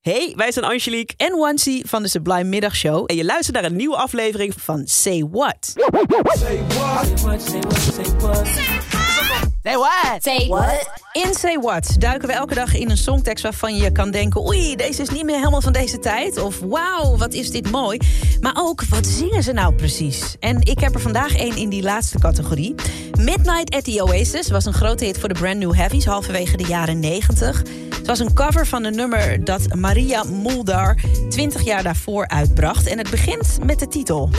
Hey, wij zijn Angelique en Wancy van de Sublime Middagshow. en je luistert naar een nieuwe aflevering Van Say What. Say what? Say what? In Say What duiken we elke dag in een songtekst waarvan je kan denken... oei, deze is niet meer helemaal van deze tijd. Of wauw, wat is dit mooi. Maar ook, wat zingen ze nou precies? En ik heb er vandaag één in die laatste categorie. Midnight at the Oasis was een grote hit voor de Brand New Heavies... halverwege de jaren 90. Het was een cover van een nummer dat Maria Muldaur 20 jaar daarvoor uitbracht. En het begint met de titel...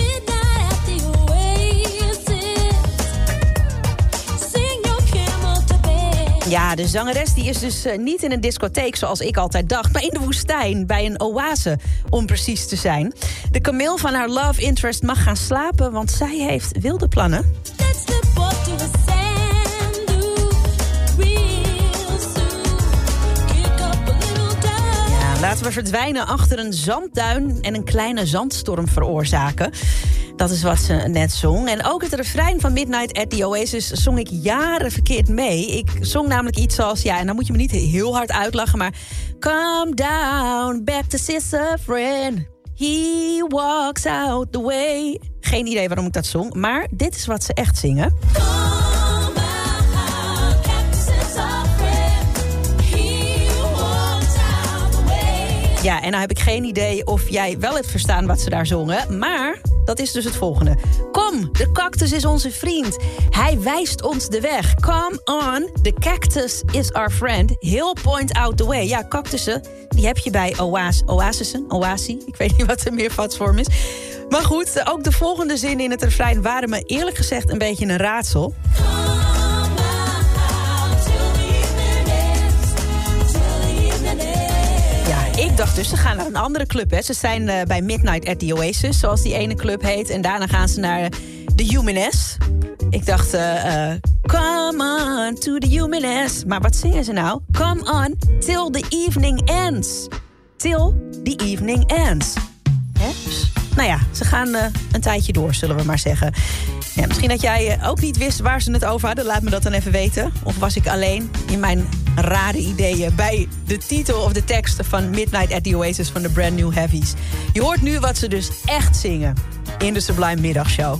Ja, de zangeres die is dus eh, niet in een discotheek zoals ik altijd dacht... maar in de woestijn, bij een oase, om precies te zijn. De kameel van haar love interest mag gaan slapen... want zij heeft wilde plannen. Laten we verdwijnen achter een zandduin... en een kleine zandstorm veroorzaken. Dat is wat ze net zong. En ook het refrein van Midnight at the Oasis zong ik jaren verkeerd mee. Ik zong namelijk iets als, ja, en dan moet je me niet heel hard uitlachen, maar... Come down, back to sister friend. He walks out the way. Geen idee waarom ik dat zong, maar dit is wat ze echt zingen. Ja, en nou heb ik geen idee of jij wel hebt verstaan wat ze daar zongen. Maar dat is dus het volgende. Kom, de cactus is onze vriend. Hij wijst ons de weg. Come on, the cactus is our friend. He'll point out the way. Ja, cactussen, die heb je bij oas oasissen, oasie. Ik weet niet wat de meervatsvorm is. Maar goed, ook de volgende zinnen in het refrein waren me eerlijk gezegd een beetje een raadsel. Dus, ze gaan naar een andere club. Hè. Ze zijn eh, bij Midnight at the Oasis, zoals die ene club heet. En daarna gaan ze naar de Humaness. Ik dacht, eh, come on to the Humaness. Maar wat zingen ze nou? Come on till the evening ends. Till the evening ends. Nou ja, ze gaan eh, een tijdje door, zullen we maar zeggen. Ja, misschien dat jij eh, ook niet wist waar ze het over hadden. Laat me dat dan even weten. Of was ik alleen in mijn rare ideeën... bij de titel of de tekst van Midnight at the Oasis van de Brand New Heavies. Je hoort nu wat ze dus echt zingen in de Sublime Middagshow.